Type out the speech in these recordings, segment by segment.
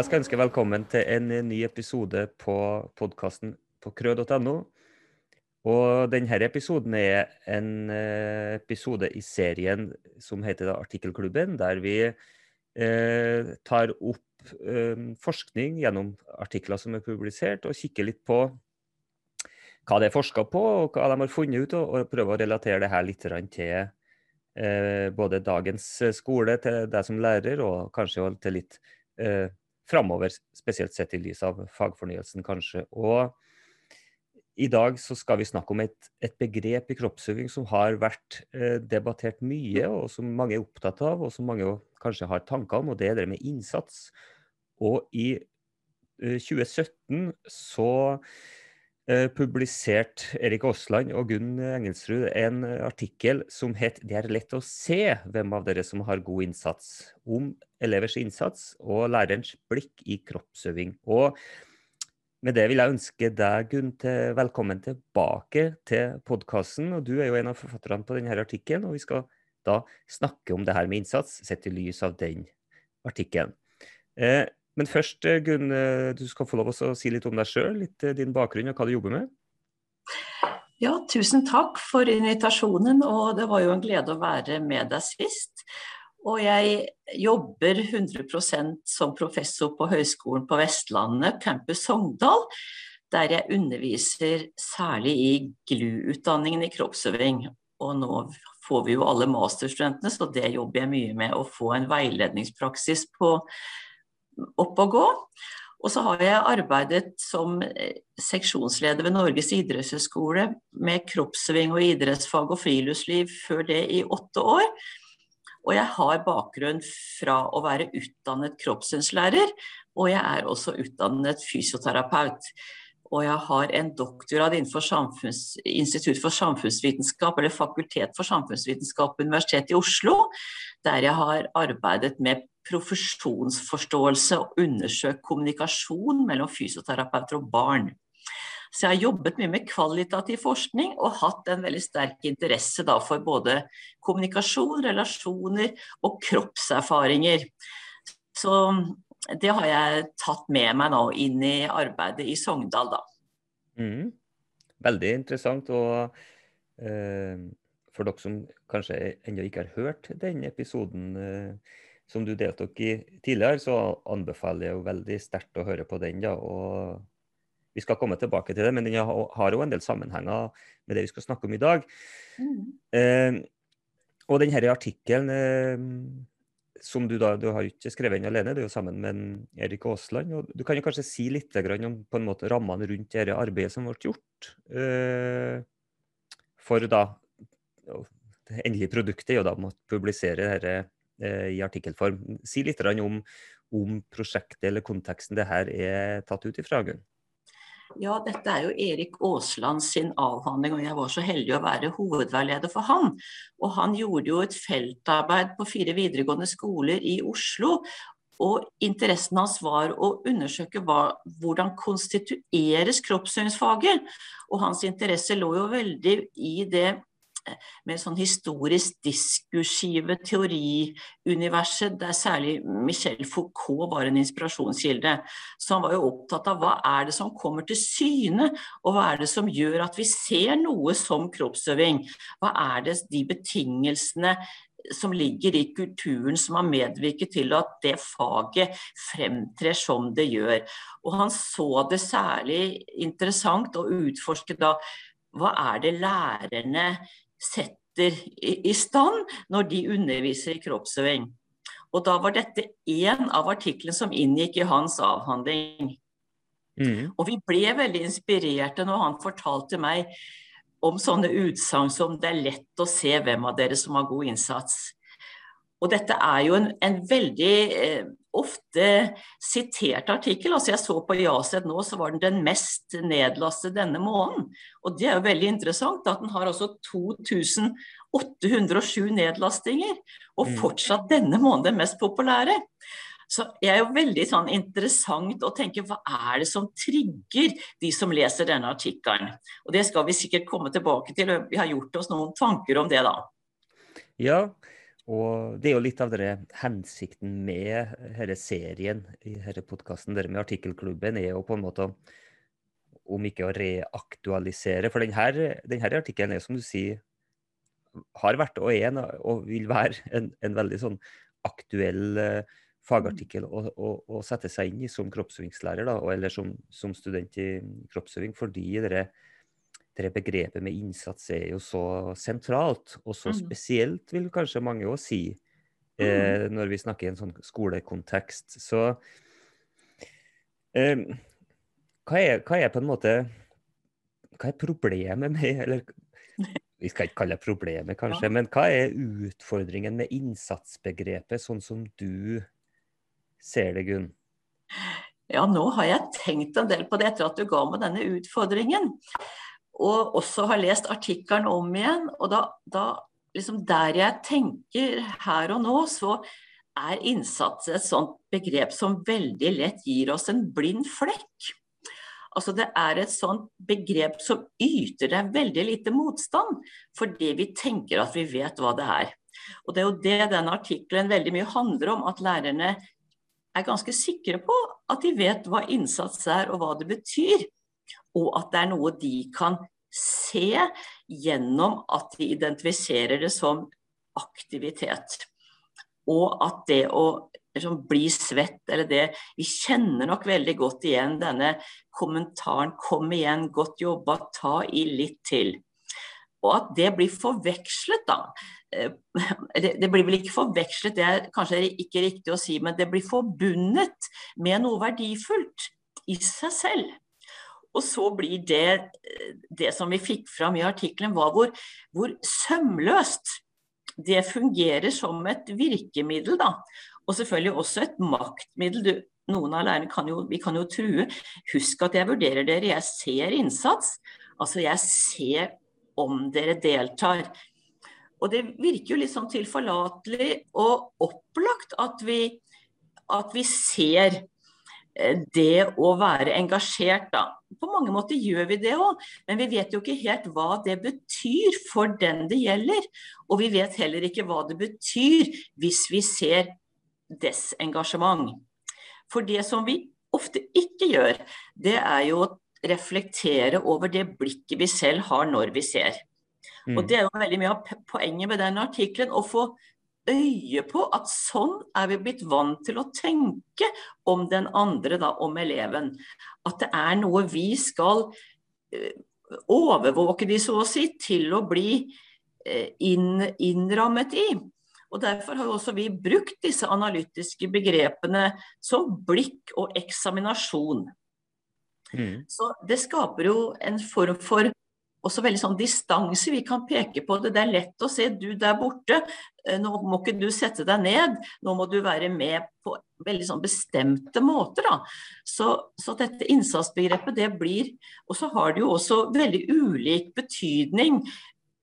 Jeg skal ønske velkommen til en ny episode på podkasten på krø.no. Og denne episoden er en eh, episode i serien som heter Artikkelklubben, der vi eh, tar opp eh, forskning gjennom artikler som er publisert, og kikker litt på hva det er forska på, og hva de har funnet ut, og, og prøver å relatere det her litt til eh, både dagens skole, til deg som lærer, og kanskje til litt eh, framover, spesielt sett i lys av fagfornyelsen, kanskje. Og i dag så skal vi snakke om et, et begrep i kroppsøving som har vært eh, debattert mye, og som mange er opptatt av, og som mange kanskje har tanker om, og det er det med innsats. Og i eh, 2017 så publisert Erik Aasland og Gunn Engelsrud en artikkel som het 'Det er lett å se hvem av dere som har god innsats', om elevers innsats og lærerens blikk i kroppsøving. Og med det vil jeg ønske deg, Gunn, til velkommen tilbake til podkasten. Du er jo en av forfatterne på denne artikkelen, og vi skal da snakke om det her med innsats, sett i lys av den artikkelen. Eh, men først, eh, Gunn, du skal få lov å si litt om deg sjøl, litt eh, din bakgrunn og hva du jobber med. Ja, tusen takk for invitasjonen, og det var jo en glede å være med deg sist. Og jeg jobber 100% som professor på Høgskolen på Vestlandet, campus Sogndal, der jeg underviser særlig i GLU-utdanningen i kroppsøving. Og nå får vi jo alle masterstudentene, så det jobber jeg mye med, å få en veiledningspraksis på opp og gå. Og så har jeg arbeidet som eh, seksjonsleder ved Norges idrettshøgskole med kroppsving og idrettsfag og friluftsliv før det i åtte år. Og jeg har bakgrunn fra å være utdannet kroppssynslærer, og jeg er også utdannet fysioterapeut. Og jeg har en doktorgrad innenfor Institutt for samfunnsvitenskap, eller Fakultet for samfunnsvitenskap ved Universitetet i Oslo, der jeg har arbeidet med profesjonsforståelse og undersøkt kommunikasjon mellom fysioterapeuter og barn. Så jeg har jobbet mye med kvalitativ forskning og hatt en veldig sterk interesse for både kommunikasjon, relasjoner og kroppserfaringer. Så det har jeg tatt med meg nå inn i arbeidet i Sogndal, da. Mm. Veldig interessant. Og eh, for dere som kanskje ennå ikke har hørt den episoden eh, som du deltok i tidligere, så anbefaler jeg jo veldig sterkt å høre på den. da, og Vi skal komme tilbake til det, men den har jo en del sammenhenger med det vi skal snakke om i dag. Mm. Eh, og denne artikkelen eh, som du da, du har ikke skrevet den alene, det er jo sammen med Erik Aasland. og Du kan jo kanskje si litt om på en måte rammene rundt dette arbeidet som ble gjort. Eh, for da Det endelige produktet er jo da å publisere dette i artikkelform. Si litt om, om prosjektet eller konteksten det her er tatt ut ifra, Gunn. Ja, dette er jo Erik Aasland sin avhandling, og jeg var så heldig å være hovedveileder for han. Og han gjorde jo et feltarbeid på fire videregående skoler i Oslo. Og interessen hans var å undersøke hva, hvordan konstitueres kroppssynsfaget. Og hans interesse lå jo veldig i det med sånn historisk diskursive teoriuniverset, der særlig Michel Foucault var en inspirasjonskilde. Så han var jo opptatt av hva er det som kommer til syne, og hva er det som gjør at vi ser noe som kroppsøving. Hva er det de betingelsene som ligger i kulturen som har medvirket til at det faget fremtrer som det gjør. Og han så det særlig interessant å utforske da hva er det lærerne setter i stand når de underviser i kroppsøving. Og da var dette én av artiklene som inngikk i hans avhandling. Mm. Og vi ble veldig inspirerte når han fortalte meg om sånne utsagn som det er lett å se hvem av dere som har god innsats. Og dette er jo en, en veldig eh, ofte sitert artikkel. altså Jeg så på Jaset nå, så var den den mest nedlastede denne måneden. Og det er jo veldig interessant at den har altså 2807 nedlastinger. Og mm. fortsatt denne måneden den mest populære. Så det er jo veldig sånn interessant å tenke hva er det som trigger de som leser denne artikkelen. Og det skal vi sikkert komme tilbake til. Vi har gjort oss noen tanker om det da. Ja, og det er jo litt av denne hensikten med denne serien i denne podkasten, det med artikkelklubben, er jo på en måte om ikke å reaktualisere. For denne, denne artikkelen er som du sier, har vært og er og vil være en, en veldig sånn aktuell uh, fagartikkel å, å, å, sette seg inn i som kroppsøvingslærer, da, eller som, som, student i kroppsøving, fordi dere, dere begrepet med innsats er jo så sentralt, og så mm. spesielt, vil kanskje mange òg si, eh, mm. når vi snakker i en sånn skolekontekst. Så eh, hva, er, hva, er, på en måte Hva er problemet med eller vi skal ikke kalle det problemet, kanskje, ja. men hva er utfordringen med innsatsbegrepet, sånn som du ser det, Gunn? Ja, nå har jeg tenkt en del på det etter at du ga meg denne utfordringen. Og også har lest artikkelen om igjen. Og da, da liksom der jeg tenker her og nå, så er innsats et sånt begrep som veldig lett gir oss en blind flekk. Altså Det er et sånt begrep som yter deg veldig lite motstand, fordi vi tenker at vi vet hva det er. Og Det er jo det denne artikkelen veldig mye handler om, at lærerne er ganske sikre på at de vet hva innsats er og hva det betyr. Og at det er noe de kan se gjennom at de identifiserer det som aktivitet. Og at det å liksom, bli svett, eller det Vi kjenner nok veldig godt igjen denne kommentaren 'kom igjen, godt jobba, ta i litt til'. Og at det blir forvekslet, da. Eh, det, blir vel ikke forvekslet, det er kanskje ikke riktig å si, men det blir forbundet med noe verdifullt i seg selv. Og så blir det det som vi fikk fram i artikkelen, var hvor, hvor, sømløst det fungerer som et virkemiddel. da. Og selvfølgelig også et maktmiddel. Du, noen av lærerne kan jo, vi kan jo true. Husk at jeg vurderer dere, jeg ser innsats. Altså jeg ser om dere deltar. Og det virker jo litt sånn tilforlatelig og opplagt at vi, at vi ser eh, det å være engasjert, da. På mange måter gjør vi det òg, men vi vet jo ikke helt hva det betyr for den det gjelder. Og vi vet heller ikke hva det betyr hvis vi ser desengasjement. For det som vi ofte ikke gjør, det er jo å reflektere over det blikket vi selv har når vi ser. Mm. Og Det er jo veldig mye av poenget med den artikkelen. Å få øye på at sånn er vi blitt vant til å tenke om den andre, da, om eleven. At det er noe vi skal uh, overvåke de, så å si, til å bli inn, innrammet i. Og Derfor har også vi brukt disse analytiske begrepene som blikk og eksaminasjon. Mm. Så Det skaper jo en form for også veldig sånn distanse. Vi kan peke på det. Det er lett å se du der borte. Eh, nå må ikke du sette deg ned. Nå må du være med på veldig sånn bestemte måter. Da. Så, så dette innsatsbegrepet det blir Og så har det jo også veldig ulik betydning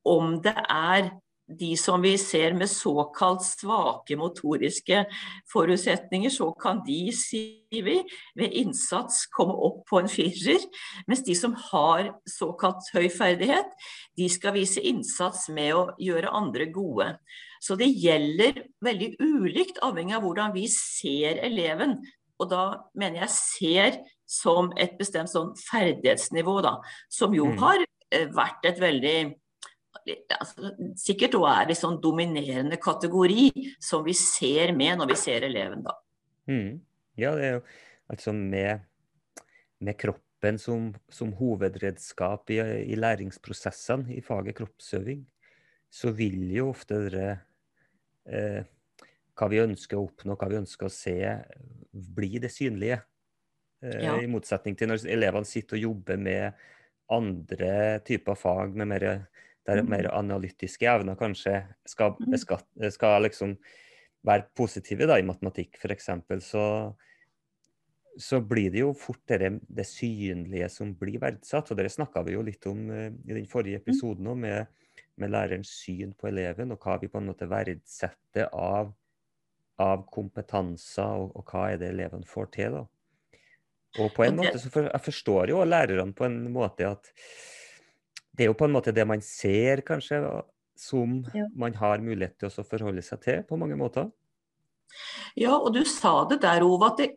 om det er de som vi ser med såkalt svake motoriske forutsetninger, så kan de, sier vi, ved innsats komme opp på en firer. Mens de som har såkalt høy ferdighet, de skal vise innsats med å gjøre andre gode. Så det gjelder veldig ulikt avhengig av hvordan vi ser eleven. Og da mener jeg ser som et bestemt sånn ferdighetsnivå, da. Som jo mm. har eh, vært et veldig altså, sikkert òg er en sånn dominerende kategori som vi ser med når vi ser eleven, da. Mm. Ja, det er jo altså med, med kroppen som, som, hovedredskap i, i læringsprosessene i faget kroppsøving, så vil jo ofte dere eh, hva vi ønsker å oppnå, hva vi ønsker å se, bli det synlige. Eh, ja. I motsetning til når elevene sitter og jobber med andre typer fag med mer der mm. mer analytiske evner kanskje skal, mm. beskatt, skal liksom være positive da, i matematikk, f.eks., så, så blir det jo fort det, det synlige som blir verdsatt. Og det snakka vi jo litt om uh, i den forrige mm. episoden òg, med, med, lærerens syn på eleven, og hva vi på en måte verdsetter av, av kompetanser, og, og, hva er det eleven får til. da. Og på en måte så for, jeg forstår jo lærerne på en måte at det er jo på en måte det man ser, kanskje, som ja. man har mulighet til å forholde seg til på mange måter. Ja, og du sa det der, Ove, at det,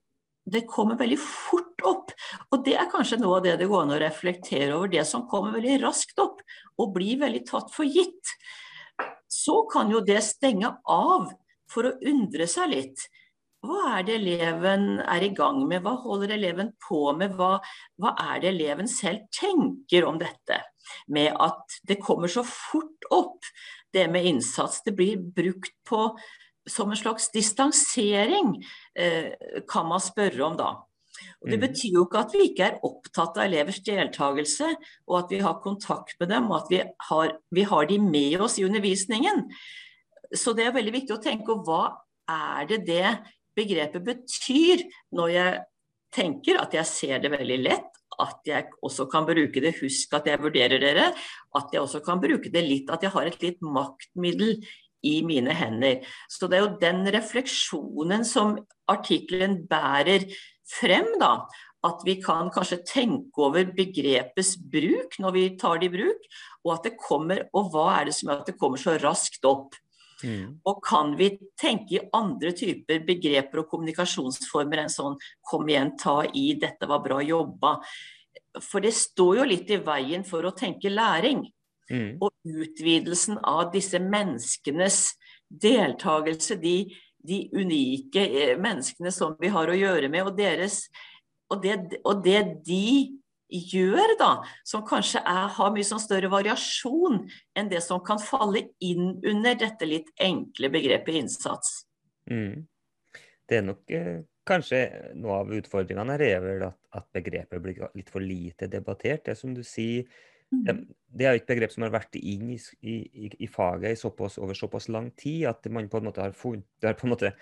det, kommer veldig fort opp. Og det er kanskje noe av det det går an å reflektere over. Det som kommer veldig raskt opp og blir veldig tatt for gitt. Så kan jo det stenge av for å undre seg litt. Hva er det eleven er i gang med, hva holder eleven på med, hva, hva er det eleven selv tenker om dette? Med at det kommer så fort opp, det med innsats. Det blir brukt på som en slags distansering, eh, kan man spørre om da. Og Det mm. betyr jo ikke at vi ikke er opptatt av elevers deltakelse, og at vi har kontakt med dem, og at vi har, vi har de med oss i undervisningen. Så det er veldig viktig å tenke på hva er det det begrepet betyr når jeg tenker at jeg ser det veldig lett, at jeg også kan bruke det. Husk at jeg vurderer dere. At jeg også kan bruke det litt, at jeg har et litt maktmiddel i mine hender. Så det er jo den refleksjonen som artikkelen bærer frem, da. At vi kan kanskje tenke over begrepets bruk når vi tar det i bruk, og at det kommer, og hva er det som gjør at det kommer så raskt opp. Mm. Og kan vi tenke i andre typer begreper og kommunikasjonsformer enn sånn 'kom igjen, ta i, dette var bra jobba'. For det står jo litt i veien for å tenke læring. Mm. Og utvidelsen av disse menneskenes deltakelse, de, de, unike eh, menneskene som vi har å gjøre med, og, deres, og, det, og det de gjør, da, som kanskje er, har mye sånn større variasjon enn det som kan falle inn under dette litt enkle begrepet innsats. Mm. Det er nok eh, kanskje noe av utfordringene her er vel at, at, begrepet blir litt for lite debattert. Det som du sier, mm. det, det, er et begrep som har vært inn i, i, i faget i såpass, over såpass lang tid at man på en måte har funnet, det har på en måte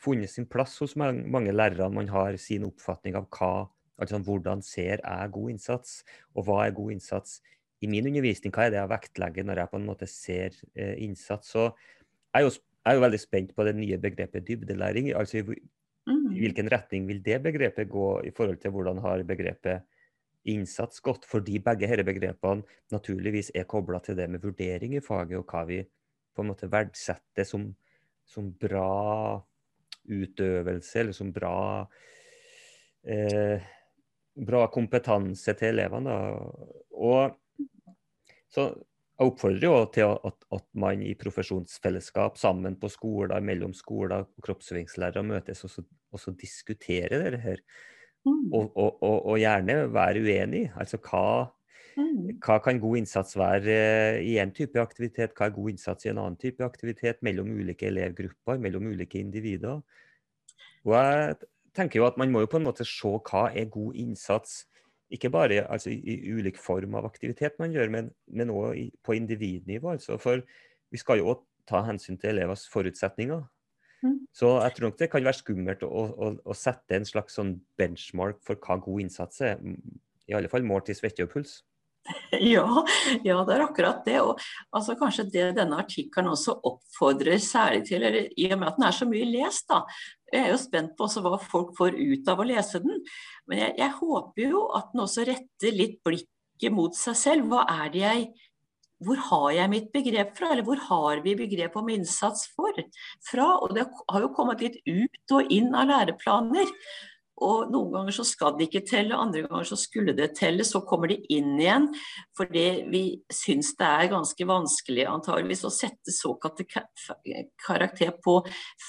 funnet sin plass hos mange, mange lærere. Man har sin oppfatning av hva Altså hvordan ser jeg god innsats, og hva er god innsats i min undervisning? Hva er det jeg vektlegger når jeg på en måte ser eh, innsats? Så jeg er, jo, jeg er jo veldig spent på det nye begrepet dybdelæring. altså i, i mm. hvilken retning vil det begrepet gå i forhold til hvordan har begrepet innsats gått? Fordi begge disse begrepene naturligvis er kobla til det med vurdering i faget, og hva vi på en måte verdsetter som, som bra utøvelse, eller som bra eh, bra kompetanse til elevene. Og så jeg oppfordrer jo til at, at, man i profesjonsfellesskap sammen på skoler, mellom skoler kroppsøvingslærere møtes og så, og så diskuterer dette her. Mm. Og, og, og, gjerne være uenig. Altså hva, mm. hva kan god innsats være eh, i en type aktivitet, hva er god innsats i en annen type aktivitet, mellom ulike elevgrupper, mellom ulike individer. Og jeg tenker jo at man må jo på en måte se hva er god innsats. Ikke bare altså, i, i ulik form av aktivitet man gjør, men, men også på individnivå. Altså. For vi skal jo òg ta hensyn til elevers forutsetninger. Mm. Så jeg tror nok det kan være skummelt å, å, å, sette en slags sånn benchmark for hva god innsats er. I alle fall målt i svette og puls. Ja, ja, det er akkurat det. Og altså, kanskje det denne artikkelen også oppfordrer særlig til, eller, i og med at den er så mye lest, da, jeg er jo spent på hva folk får ut av å lese den. Men jeg, jeg, håper jo at den også retter litt blikket mot seg selv. Hva er det jeg hvor har jeg mitt begrep fra, eller hvor har vi begrep om innsats for, fra? Og det har jo kommet litt ut og inn av læreplaner. Og noen ganger så skal det ikke telle, andre ganger så skulle det telle. Så kommer det inn igjen fordi vi syns det er ganske vanskelig antageligvis å sette såkalte karakter på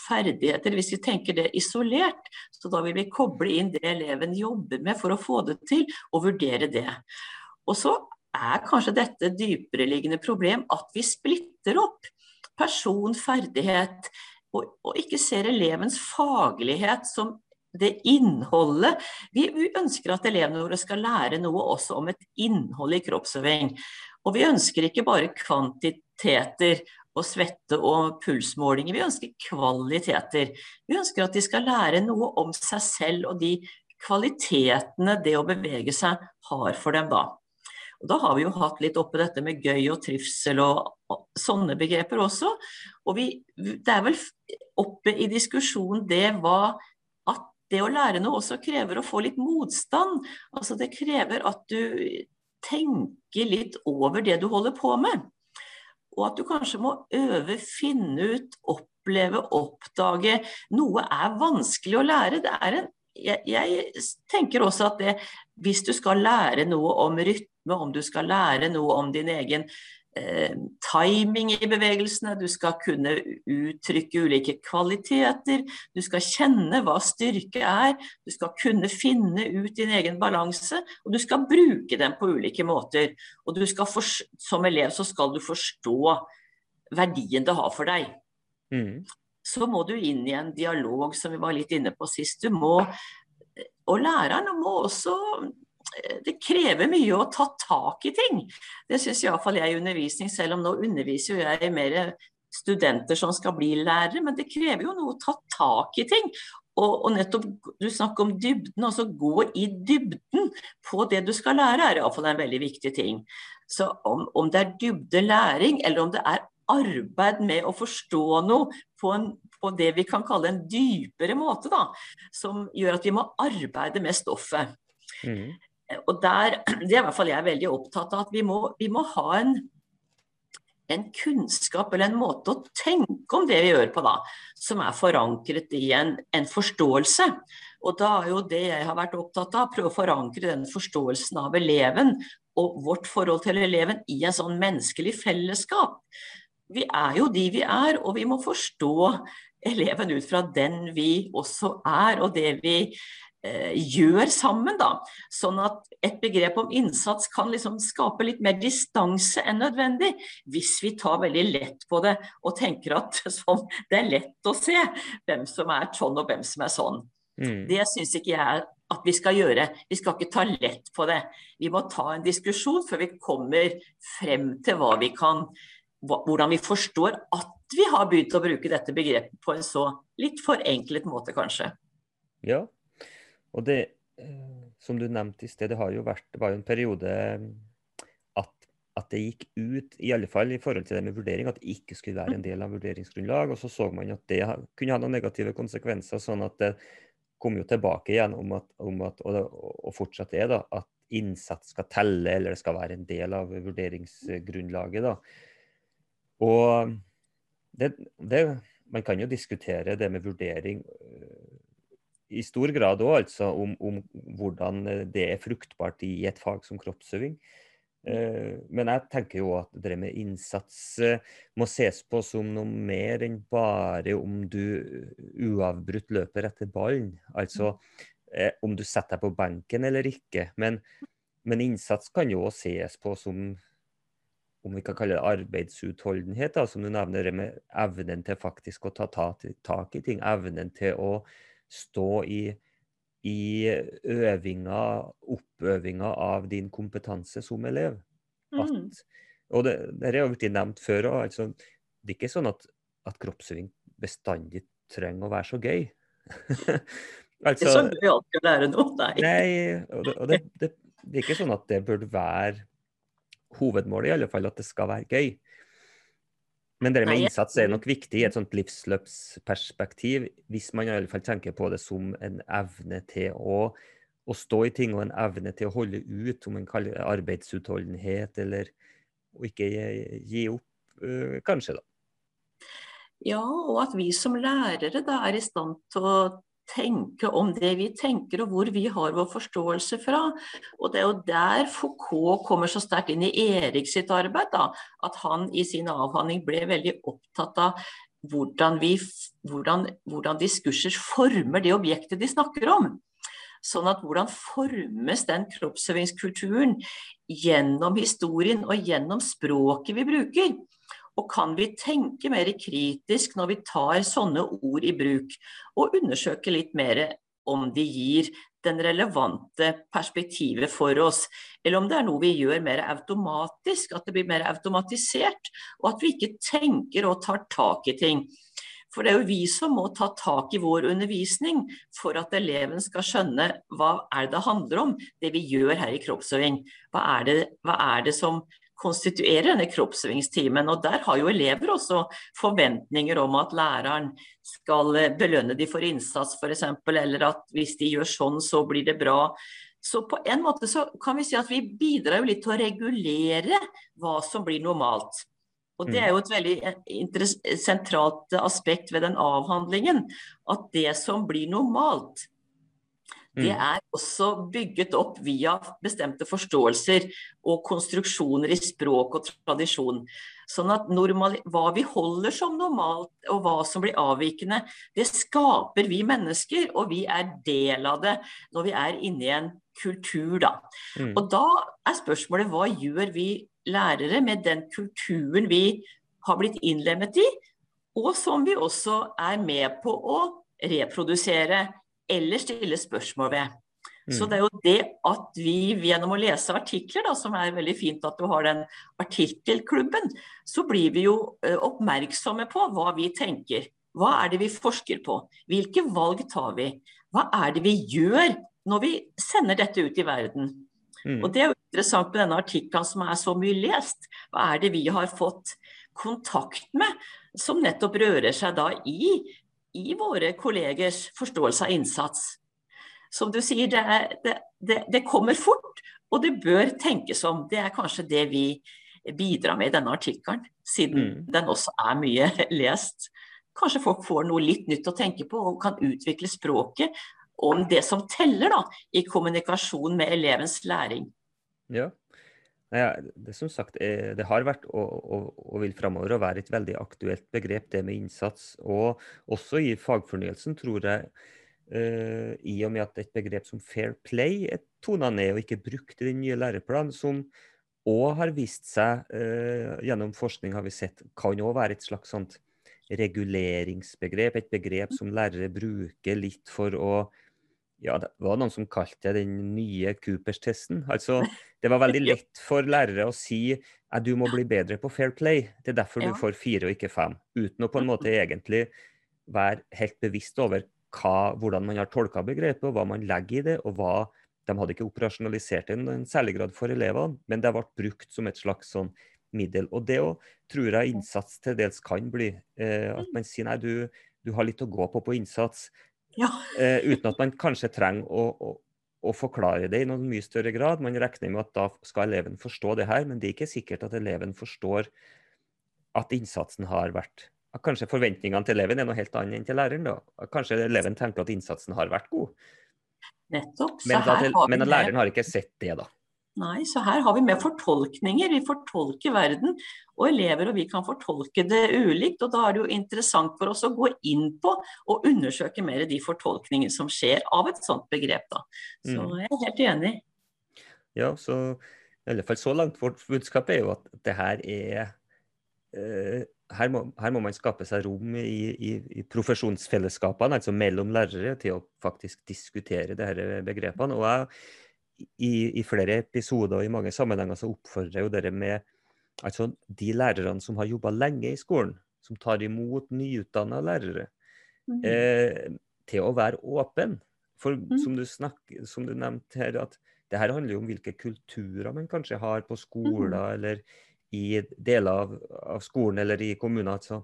ferdigheter. Hvis vi tenker det isolert, så da vil vi koble inn det eleven jobber med for å få det til, og vurdere det. Og så er kanskje dette dypereliggende problem at vi splitter opp person, ferdighet, og, og, ikke ser elevens faglighet som det innholdet. Vi ønsker at elevene våre skal lære noe også om et innhold i kroppsøving. Og vi ønsker ikke bare kvantiteter og svette- og pulsmålinger, vi ønsker kvaliteter. Vi ønsker at de skal lære noe om seg selv og de kvalitetene det å bevege seg har for dem da. Og da har vi jo hatt litt oppe dette med gøy og trivsel og, sånne begreper også. Og vi, det er vel oppe i diskusjonen det hva det å lære noe også krever å få litt motstand. Altså det krever at du tenker litt over det du holder på med. og at du kanskje må øve, finne ut, oppleve, oppdage. Noe er vanskelig å lære. Det er en, jeg, jeg tenker også at det, hvis du skal lære noe om rytme, om du skal lære noe om din egen timing i bevegelsene, du skal kunne uttrykke ulike kvaliteter, du skal kjenne hva styrke er, du skal kunne finne ut din egen balanse, og du skal bruke den på ulike måter. Og som elev så skal du forstå verdien det har for deg. Mm. Så må du inn i en dialog som vi var litt inne på sist. Du må, og læreren må også det krever mye å ta tak i ting. Det syns iallfall jeg i undervisning, selv om nå underviser jo jeg mer studenter som skal bli lærere, men det krever jo noe å ta tak i ting. Og, og nettopp, Du snakker om dybden, altså gå i dybden på det du skal lære, er iallfall en veldig viktig ting. Så om, om det er dybdelæring, eller om det er arbeid med å forstå noe på, en, på det vi kan kalle en dypere måte, da, som gjør at vi må arbeide med stoffet. Mm. Og der, Det er i hvert fall jeg veldig opptatt av. At vi må, vi må ha en, en, kunnskap eller en måte å tenke om det vi gjør på, da, som er forankret i en, en forståelse. Og da er jo det jeg har vært opptatt av, prøve å forankre den forståelsen av eleven og vårt forhold til eleven i en sånn menneskelig fellesskap. Vi er jo de vi er, og vi må forstå eleven ut fra den vi også er, og det vi gjør sammen. da, Sånn at et begrep om innsats kan liksom skape litt mer distanse enn nødvendig. Hvis vi tar veldig lett på det og tenker at sånn, det er lett å se hvem som er sånn og hvem som er sånn. Mm. Det syns ikke jeg at vi skal gjøre. Vi skal ikke ta lett på det. Vi må ta en diskusjon før vi kommer frem til hva vi kan hvordan vi forstår at vi har begynt å bruke dette begrepet på en så litt forenklet måte, kanskje. Ja, og det, eh, som du nevnte i sted, det har jo vært, det var jo en periode eh, at, at, det gikk ut, i alle fall i forhold til det med vurdering, at det ikke skulle være en del av vurderingsgrunnlag. Og så så man at det kunne ha noen negative konsekvenser, sånn at det kom jo tilbake igjen om at, om at og, og, fortsatt er, da, at innsats skal telle, eller det skal være en del av vurderingsgrunnlaget. da. Og det, det, man kan jo diskutere det med vurdering i stor grad òg, altså, om, om, hvordan eh, det er fruktbart i et fag som kroppsøving. Uh, men jeg tenker jo at det med innsats uh, må ses på som noe mer enn bare om du uavbrutt løper etter ballen. Altså uh, om du setter deg på benken eller ikke. Men, men innsats kan jo også ses på som om vi kan kalle det arbeidsutholdenhet, da, som du nevner, det med evnen til faktisk å ta tak i ting. Evnen til å stå i, i øvinga, oppøvinga av din kompetanse som elev. At, mm. og det, det har blitt nevnt før òg. Altså, det er ikke sånn at, at kroppsøving bestandig trenger å være så gøy. altså, det er sånn vi alltid lære noe, nei. nei og, det, og det, det, det, er ikke sånn at det burde være hovedmålet, i alle fall, at det skal være gøy. Men det med innsats er nok viktig i et sånt livsløpsperspektiv, hvis man i alle fall tenker på det som en evne til å, å stå i ting og en evne til å holde ut, om man kaller det arbeidsutholdenhet, eller å ikke gi, gi opp, kanskje, da. Ja, og at vi som lærere da er i stand til å tenke om det vi tenker, og hvor vi har vår forståelse fra. Og Det er jo der Foucault kommer så sterkt inn i Erik sitt arbeid. Da, at han i sin avhandling ble veldig opptatt av hvordan, vi, hvordan, hvordan diskurser former det objektet de snakker om. Sånn at hvordan formes den kroppsøvingskulturen gjennom historien og gjennom språket vi bruker? Og kan vi tenke mer kritisk når vi tar sånne ord i bruk, og undersøke litt mer om de gir den relevante perspektivet for oss, eller om det er noe vi gjør mer automatisk, at det blir mer automatisert, og at vi ikke tenker og tar tak i ting. For det er jo vi som må ta tak i vår undervisning for at eleven skal skjønne hva er det handler om, det vi gjør her i kroppsøving. Hva er det, hva er det som konstituerer denne kroppsøvingstimen. Og der har jo elever også forventninger om at læreren skal eh, belønne de for innsats f.eks., eller at hvis de gjør sånn, så blir det bra. Så på en måte så kan vi si at vi bidrar jo litt til å regulere hva som blir normalt. Og Det er jo et veldig sentralt aspekt ved den avhandlingen. At det som blir normalt, det mm. er også bygget opp via bestemte forståelser og konstruksjoner i språk og tradisjon. Sånn at normal, Hva vi holder som normalt og hva som blir avvikende, det skaper vi mennesker, og vi er del av det når vi er inne i en kultur. Da. Mm. Og da er spørsmålet hva gjør vi lærere med den kulturen vi har blitt innlemmet i, og som vi også er med på å reprodusere eller stille spørsmål ved. Mm. Så det er jo det at vi gjennom å lese artikler, da, som er veldig fint at du har den artikkelklubben, så blir vi jo oppmerksomme på hva vi tenker. Hva er det vi forsker på? Hvilke valg tar vi? Hva er det vi gjør når vi sender dette ut i verden? Mm. Og Det er jo interessant med denne artikkelen som er så mye lest. Hva er det vi har fått kontakt med som nettopp rører seg da i i våre kollegers forståelse av innsats. Som du sier, det, er, det, det, det, kommer fort, og det bør tenkes om. Det er kanskje det vi bidrar med i denne artikkelen, siden mm. den også er mye lest. Kanskje folk får noe litt nytt å tenke på og kan utvikle språket om det som teller da, i kommunikasjon med elevens læring. Ja, ja, det som sagt, eh, det har vært og, og, og vil framover være et veldig aktuelt begrep, det med innsats. Og også i fagfornyelsen, tror jeg, uh, i og med at et begrep som fair play er tona ned og ikke brukt i den nye læreplanen, som òg har vist seg, uh, gjennom forskning har vi sett, kan òg være et slags sånt reguleringsbegrep. Et begrep som lærere bruker litt for å ja, det var noen som kalte det den nye Coopers-testen. Altså, det var veldig lett for lærere å si at du må bli bedre på fair play. Det er derfor ja. du får fire og ikke fem. Uten å på en måte egentlig være helt bevisst over hva, hvordan man har tolka begrepet, og hva man legger i det. og hva De hadde ikke operasjonalisert det i en særlig grad for elevene, men det ble brukt som et slags sånn middel. Og det òg tror jeg innsats til dels kan bli. Eh, at man sier nei, du, du har litt å gå på på innsats. Ja. eh, uten at man kanskje trenger å, å, å, forklare det i noen mye større grad. Man regner med at da skal eleven forstå det her, men det er ikke sikkert at eleven forstår at innsatsen har vært Kanskje forventningene til eleven er noe helt annet enn til læreren. da. Kanskje eleven tenker at innsatsen har vært god. Nettopp. Men, at, men at læreren har ikke sett det, da. Nei, så her har vi med fortolkninger. Vi fortolker verden, og elever og vi kan fortolke det ulikt. og Da er det jo interessant for oss å gå inn på og undersøke mer de fortolkningene som skjer av et sånt begrep. Da. Så mm. jeg er helt enig. Ja, så i alle fall så langt vårt budskap er jo at det her er eh, her, må, her, må, man skape seg rom i, i, i, profesjonsfellesskapene, altså mellom lærere, til å faktisk diskutere disse begrepene. Og jeg i, i, flere episoder og i mange sammenhenger så oppfordrer jo dere med altså de lærerne som har jobba lenge i skolen, som tar imot nyutdanna lærere, mm. eh, til å være åpen. For mm. som, du snakker, som, du nevnte her, at det her handler jo om hvilke kulturer man kanskje har på skoler mm. eller i deler av, av, skolen eller i kommuner. Altså,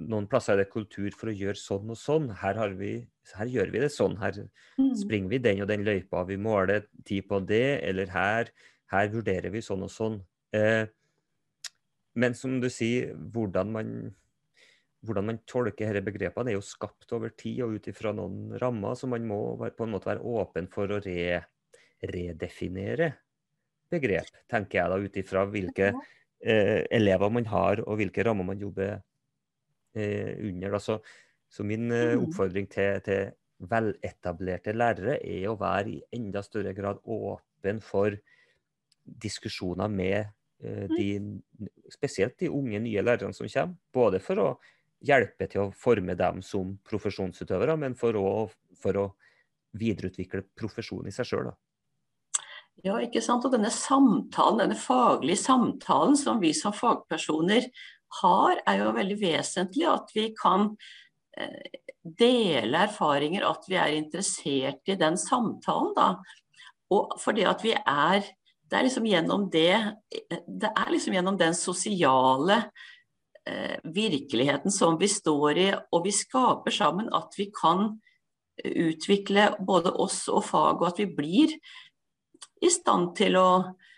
noen plasser er det kultur for å gjøre sånn og sånn. Her, vi, her gjør vi det sånn. Her mm. springer vi den og den løypa. Vi måler tid på det. Eller her, her vurderer vi sånn og sånn. Eh, men som du sier, hvordan man, hvordan man tolker disse begrepene, er jo skapt over tid og ut ifra noen rammer. Så man må på en måte være åpen for å re, redefinere begrep, tenker jeg da, ut ifra hvilke eh, elever man har og hvilke rammer man jobber under. Da. Så, så min eh, mm. oppfordring til, til, veletablerte lærere er å være i enda større grad åpen for diskusjoner med eh, mm. de, spesielt de unge, nye lærerne som kommer. Både for å hjelpe til å forme dem som profesjonsutøvere, men for å, for å videreutvikle profesjonen i seg sjøl. Ja, ikke sant. Og denne samtalen, denne faglige samtalen som vi som fagpersoner har, er jo veldig vesentlig. At vi kan eh, dele erfaringer, at vi er interessert i den samtalen. da. Og fordi at vi er Det er liksom gjennom det Det er liksom gjennom den sosiale eh, virkeligheten som vi står i, og vi skaper sammen, at vi kan utvikle både oss og fag, og at vi blir i stand til å eh,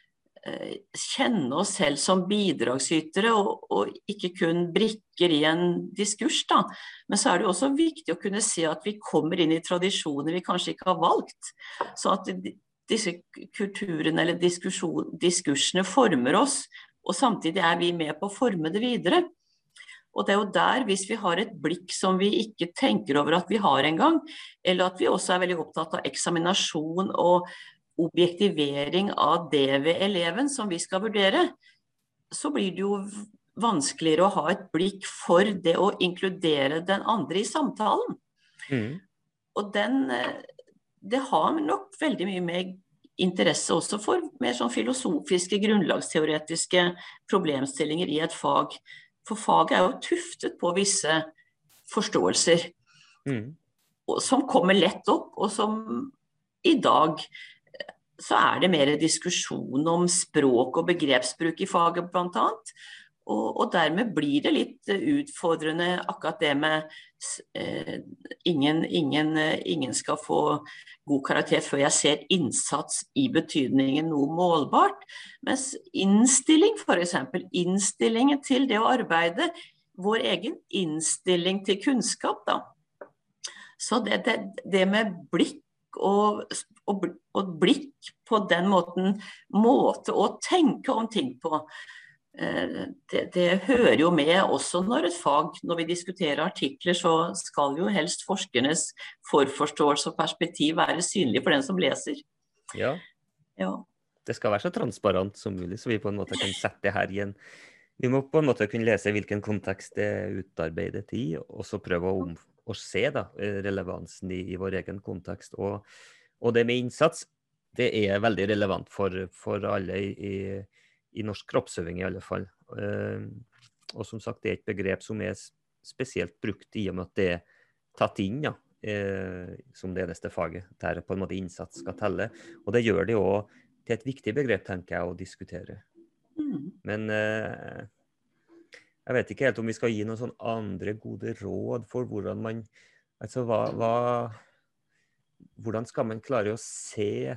kjenne oss selv som bidragsytere, og, og, ikke kun brikker i en diskurs. Da. Men så er det også viktig å kunne se at vi kommer inn i tradisjoner vi kanskje ikke har valgt. Så at disse kulturene eller diskursene former oss, og samtidig er vi med på å forme det videre. Og det er jo der, hvis vi har et blikk som vi ikke tenker over at vi har engang, eller at vi også er veldig opptatt av eksaminasjon og objektivering av det ved eleven som vi skal vurdere, så blir det jo vanskeligere å ha et blikk for det å inkludere den andre i samtalen. Mm. Og den, eh, det har nok veldig mye med interesse også for mer sånn filosofiske, grunnlagsteoretiske problemstillinger i et fag. For faget er jo tuftet på visse forståelser mm. som kommer lett opp, og som i dag så er det mer diskusjon om språk og begrepsbruk i faget, bl.a. Og, og dermed blir det litt utfordrende akkurat det med eh, ingen, ingen, ingen, skal få god karakter før jeg ser innsats i betydningen noe målbart. Mens innstilling, f.eks. Innstillingen til det å arbeide. Vår egen innstilling til kunnskap, da. Så det, det, det med blikk og, og, og, blikk på den måten, måte å tenke om ting på. Eh, det, det, hører jo med også når et fag, når vi diskuterer artikler, så skal jo helst forskernes forforståelse og perspektiv være synlig for den som leser. Ja. ja. Det skal være så transparent som mulig, så vi på en måte kan sette det her i en Vi må på en måte kunne lese hvilken kontekst det er utarbeidet i, og så prøve å, om, å se da, relevansen i, i, vår egen kontekst. Og, og det med innsats det er veldig relevant for, for alle i, i, norsk kroppsøving, i alle fall. Uh, og som sagt, det er et begrep som er spesielt brukt i og med at det er tatt inn ja, uh, som det eneste faget, der på en måte innsats skal telle. Og det gjør det òg til et viktig begrep, tenker jeg, å diskutere. Mm. Men uh, jeg vet ikke helt om vi skal gi noen sånn andre gode råd for hvordan man Altså hva, hva Hvordan skal man klare å se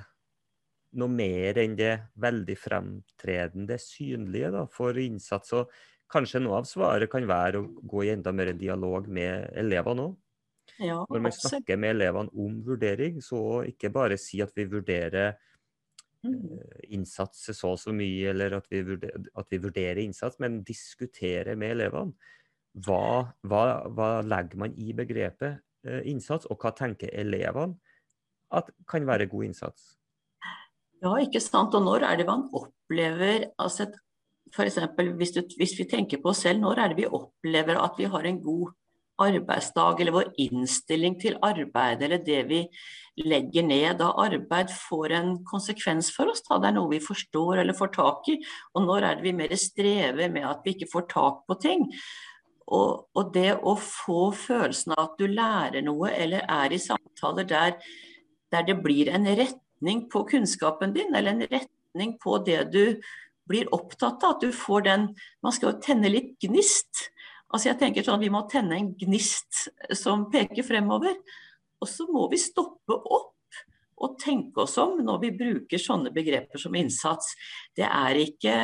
noe mer enn det veldig fremtredende, synlige da, for innsats. Og kanskje noe av svaret kan være å gå i enda mer dialog med elevene òg. Ja, Når man snakker med elevene om vurdering, så ikke bare si at vi vurderer mm. uh, innsats så og så mye, eller at vi, vurderer, at vi, vurderer, innsats, men diskutere med elevene. Hva, hva, hva legger man i begrepet uh, innsats, og hva tenker elevene at kan være god innsats? Ja, ikke sant. Og når er det man opplever altså F.eks. Hvis, hvis vi tenker på oss selv, når er det vi opplever at vi har en god arbeidsdag, eller vår innstilling til arbeid, eller det vi legger ned av arbeid, får en konsekvens for oss. Da. Det er noe vi forstår eller får tak i. Og når er det vi mer strever med at vi ikke får tak på ting. Og, og det å få følelsen av at du lærer noe, eller er i samtaler der, der det blir en retning på kunnskapen din, eller en retning på det du blir opptatt av. At du får den Man skal jo tenne litt gnist. Altså jeg tenker sånn, Vi må tenne en gnist som peker fremover. Og så må vi stoppe opp og tenke oss om når vi bruker sånne begreper som innsats. Det er ikke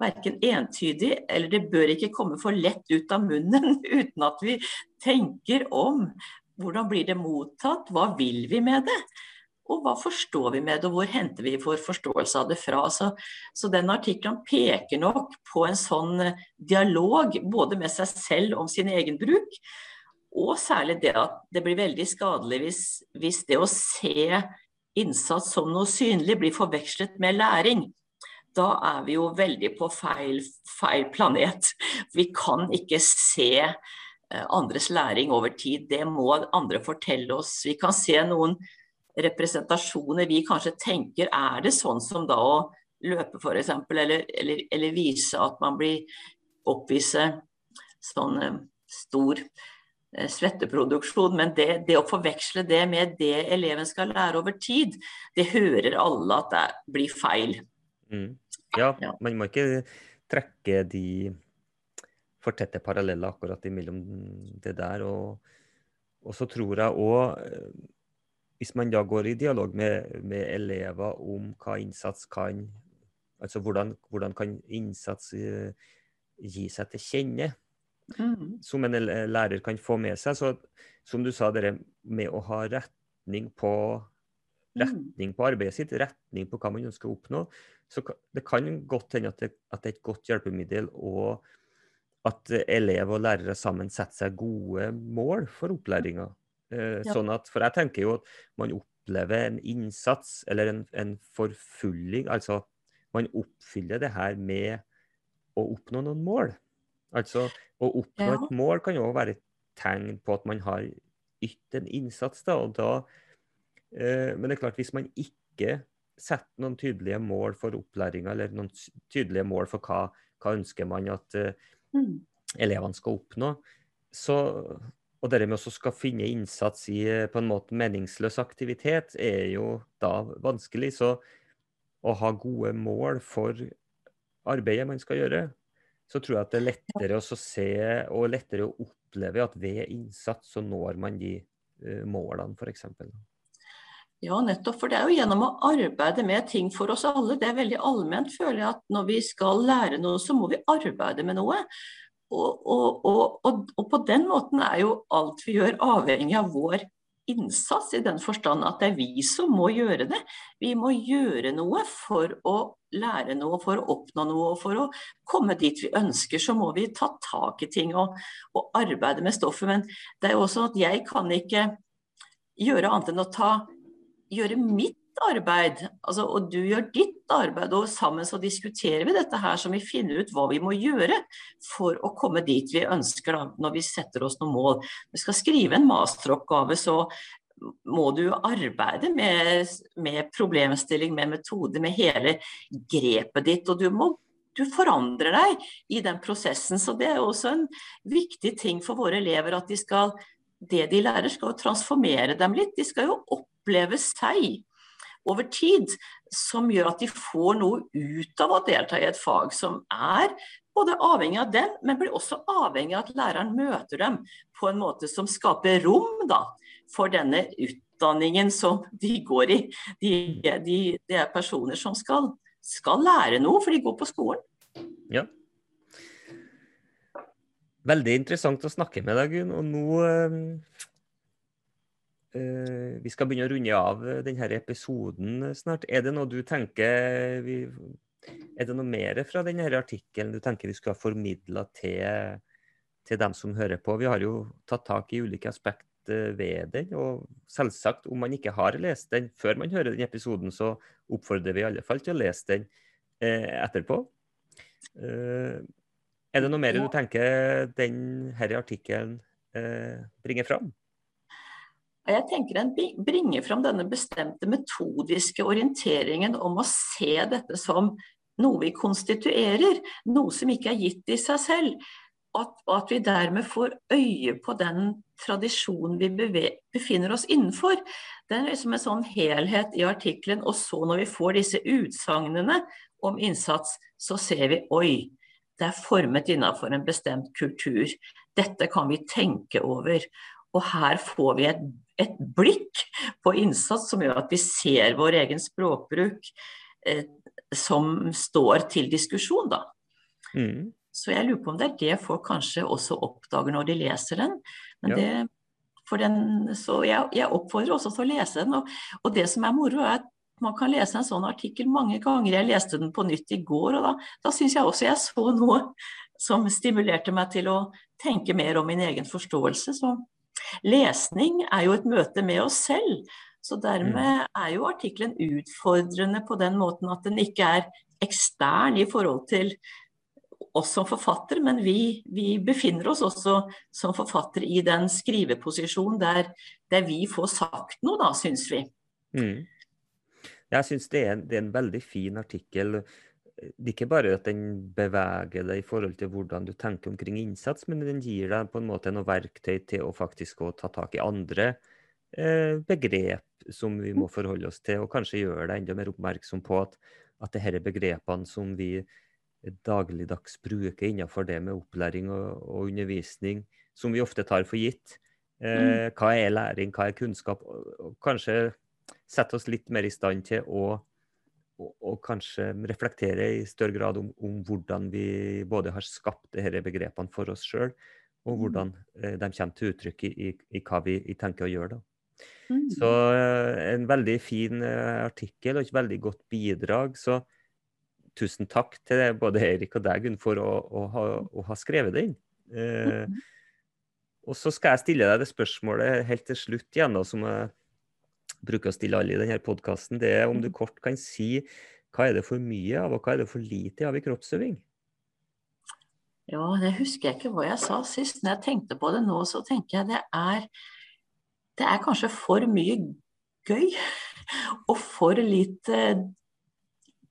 verken entydig, eller det bør ikke komme for lett ut av munnen uten at vi tenker om hvordan blir det mottatt, hva vil vi med det? Og hva forstår vi med det, og hvor henter vi vår forståelse av det fra. Så, så den artikkelen peker nok på en sånn eh, dialog både med seg selv om sin egen bruk, og særlig det at det blir veldig skadelig hvis, hvis det å se innsats som noe synlig blir forvekslet med læring. Da er vi jo veldig på feil, feil planet. Vi kan ikke se eh, andres læring over tid. Det må andre fortelle oss. Vi kan se noen representasjoner vi kanskje tenker er det sånn som da å løpe f.eks., eller, eller, eller vise at man blir oppvise sånn eh, stor eh, svetteproduksjon. Men det, det, å forveksle det med det eleven skal lære over tid, det hører alle at det blir feil. Mm. Ja, ja, man må ikke trekke de for tette paralleller akkurat imellom det der. Og, og så tror jeg òg hvis man da går i dialog med, med, elever om hva innsats kan Altså hvordan, hvordan kan innsats uh, gi seg til kjenne? Mm. Som en lærer kan få med seg. Så som du sa, det med å ha retning på, mm. retning på arbeidet sitt, retning på hva man ønsker å oppnå, så det kan godt hende at det, at det er et godt hjelpemiddel. og at elev og lærere sammen setter seg gode mål for opplæringa. Eh, ja. Sånn at, for jeg tenker jo at man opplever en innsats eller en, en forfulling. Altså man oppfyller det her med å oppnå noen mål. Altså å oppnå ja. et mål kan jo være et tegn på at man har ytt en innsats. da, og da eh, Men det er klart, hvis man ikke setter noen tydelige mål for opplæringa, eller noen tydelige mål for hva, hva ønsker man at eh, mm. elevene skal oppnå, så og det med å skal finne innsats i eh, på en måte meningsløs aktivitet, er jo da vanskelig. Så å ha gode mål for arbeidet man skal gjøre, så tror jeg at det er lettere å se og lettere å oppleve at ved innsats så når man de uh, målene, f.eks. Ja, nettopp. For det er jo gjennom å arbeide med ting for oss alle. Det er veldig allment, føler jeg, at når vi skal lære noe, så må vi arbeide med noe. Og, og, og, og, på den måten er jo alt vi gjør avhengig av vår innsats, i den forstand at det er vi som må gjøre det. Vi må gjøre noe for å lære noe, for å oppnå noe. For å komme dit vi ønsker, så må vi ta tak i ting og, arbeide med stoffet. Men det er jo også at jeg kan ikke gjøre annet enn å ta, gjøre mitt arbeid, altså, og du gjør ditt arbeid, og sammen så diskuterer vi dette her, så vi finner ut hva vi må gjøre for å komme dit vi ønsker da, når vi setter oss noen mål. Når Vi skal skrive en masteroppgave, så må du arbeide med, med problemstilling, med metode, med hele grepet ditt. og du må du forandrer deg i den prosessen. Så det er også en viktig ting for våre elever at de skal, det de lærer, skal transformere dem litt. De skal jo oppleve seg over tid, som gjør at de får noe ut av å delta i et fag som er både avhengig av dem, men blir også avhengig av at læreren møter dem på en måte som skaper rom da, for denne utdanningen som de går i. De, de, de er personer som skal, skal, lære noe, for de går på skolen. Ja. Veldig interessant å snakke med deg, Gunn. Og nå eh, vi skal begynne å runde av eh, denne episoden snart. Er det noe du tenker vi, Er det noe mer fra denne artikkelen du tenker vi skulle ha formidla til, til, dem som hører på? Vi har jo tatt tak i ulike aspekt ved den. Og selvsagt, om man ikke har lest den før man hører den episoden, så oppfordrer vi i alle fall til å lese den etterpå. Er det noe mer du tenker denne artikkelen bringer fram? Jeg tenker En bringer fram denne bestemte metodiske orienteringen om å se dette som noe vi konstituerer, noe som ikke er gitt i seg selv. At, at vi dermed får øye på den tradisjonen vi befinner oss innenfor. Det er liksom en sånn helhet i artikkelen. Og så når vi får disse utsagnene om innsats, så ser vi oi, det er formet innenfor en bestemt kultur. Dette kan vi tenke over. Og her får vi et, et, blikk på innsats som gjør at vi ser vår egen språkbruk eh, som står til diskusjon, da. Mm. Så jeg lurer på om det er det folk kanskje også oppdager når de leser den. Men ja. det, den så jeg, jeg, oppfordrer også til å lese den. Og, og, det som er moro, er at man kan lese en sånn artikkel mange ganger. Jeg leste den på nytt i går, og da, da syns jeg også jeg så noe som stimulerte meg til å tenke mer om min egen forståelse. Så Lesning er jo et møte med oss selv. Så dermed mm. er jo artikkelen utfordrende på den måten at den ikke er ekstern i forhold til oss som forfatter, men vi, vi befinner oss også som forfattere i den skriveposisjonen der, der vi får sagt noe, da, syns vi. Mm. Jeg syns det, det, er en veldig fin artikkel det er ikke bare at den beveger deg i forhold til hvordan du tenker omkring innsats, men den gir deg på en måte noe verktøy til å faktisk å ta tak i andre eh, begrep som vi må forholde oss til, og kanskje gjøre deg enda mer oppmerksom på at, at disse begrepene som vi dagligdags bruker innenfor det med opplæring og, og undervisning, som vi ofte tar for gitt. Eh, mm. hva er læring, hva er kunnskap? Og, og kanskje sette oss litt mer i stand til å og, og, kanskje reflektere i større grad om, om, hvordan vi både har skapt disse begrepene for oss sjøl, og mm. hvordan eh, de kommer til uttrykk i, i, i hva vi tenker å gjøre. da. Mm. Så eh, en veldig fin eh, artikkel og et veldig godt bidrag. Så tusen takk til både Erik og deg, Gunn, for å, å, ha, å, ha, skrevet den. Eh, mm. Og så skal jeg stille deg det spørsmålet helt til slutt igjen, da, som jeg bruker å stille alle i denne podkasten. Det er om du mm. kort kan si hva er det for mye av, og hva er det for lite av i kroppsøving? Ja, det husker jeg ikke hva jeg sa sist. Når jeg tenkte på det nå, så tenker jeg det er Det er kanskje for mye gøy. Og for lite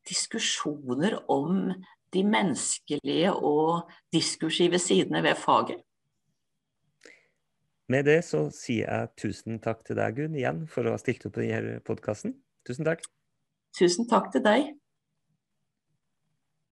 diskusjoner om de menneskelige og diskursive sidene ved faget. Med det så sier jeg tusen takk til deg, Gunn, igjen for å ha stilt opp i denne podkasten. Tusen takk. Tusen takk til deg.